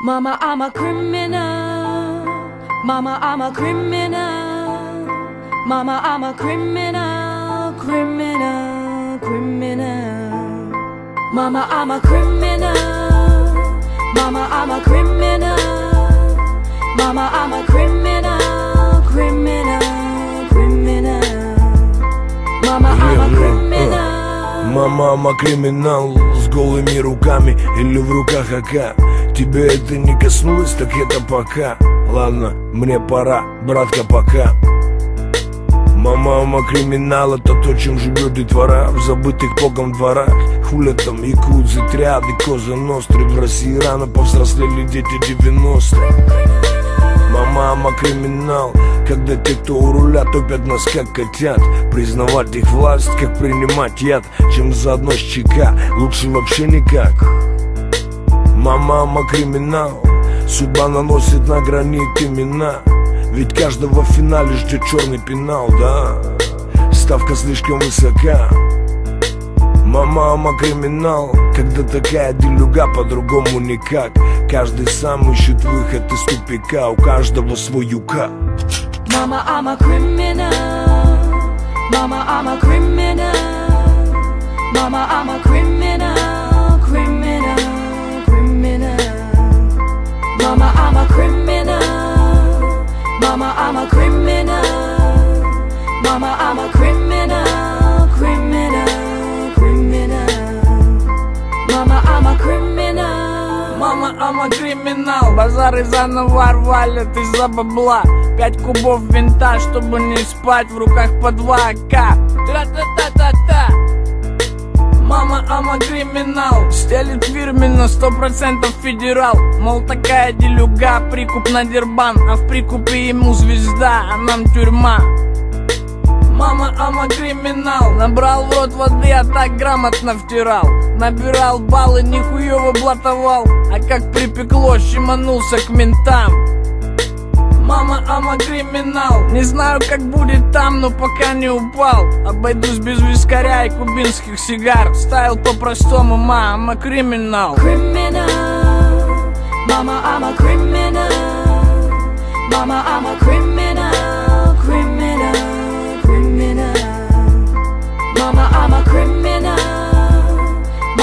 Mama, I'm a criminal. Mama, I'm a criminal. Mama, I'm a criminal, criminal, criminal. Mama, I'm a criminal. Mama, I'm a criminal. Mama, I'm a criminal, Мама, криминал с голыми руками или в руках АК. Тебе это не коснулось, так это пока. Ладно, мне пора, братка, пока. Мама, мама криминал, это то, чем живет детвора В забытых богом дворах. Хулят там якудзы, тряды, коза ностры. В России рано повзрослели дети 90 Мама, мама криминал Когда те, кто у руля, топят нас как котят. Признавать их власть, как принимать яд. Чем заодно с ЧК, лучше вообще никак. Мама, мама криминал. Судьба наносит на гранит имена. Ведь каждого в финале ждет черный пенал, да? Ставка слишком высока. Мама, мама криминал. Когда такая делюга по-другому никак. Каждый сам ищет выход из тупика. У каждого свой юка Mama, I'm a criminal. Mama, I'm a criminal. Mama, I'm a criminal, criminal, criminal. Mama, I'm a criminal. Ама криминал Базары заново рвали из-за бабла. Пять кубов винта, чтобы не спать В руках по два АК Тра-та-та-та-та. Мама, ама криминал Стелит фирменно, сто процентов федерал. Мол, такая делюга, прикуп на дербан А в прикупе ему звезда, а нам тюрьма Мама, ама криминал. Набрал в рот воды, а так грамотно втирал. Набирал баллы, нихуево блатовал. А как припекло, щеманулся к ментам. Мама, ама криминал. Не знаю, как будет там, но пока не упал. Обойдусь без вискаря и кубинских сигар. Стайл по-простому, мама, криминал. I'm a criminal. Mama, I'm a criminal.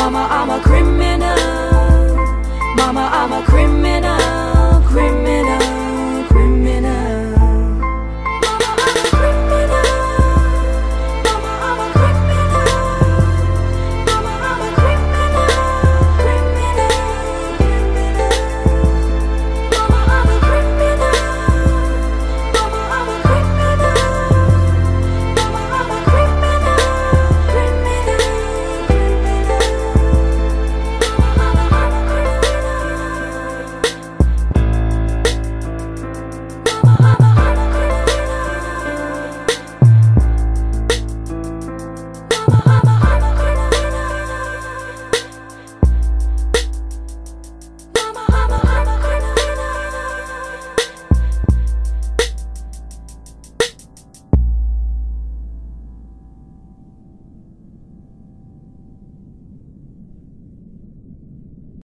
Mama, I'm a criminal. Mama, I'm a criminal.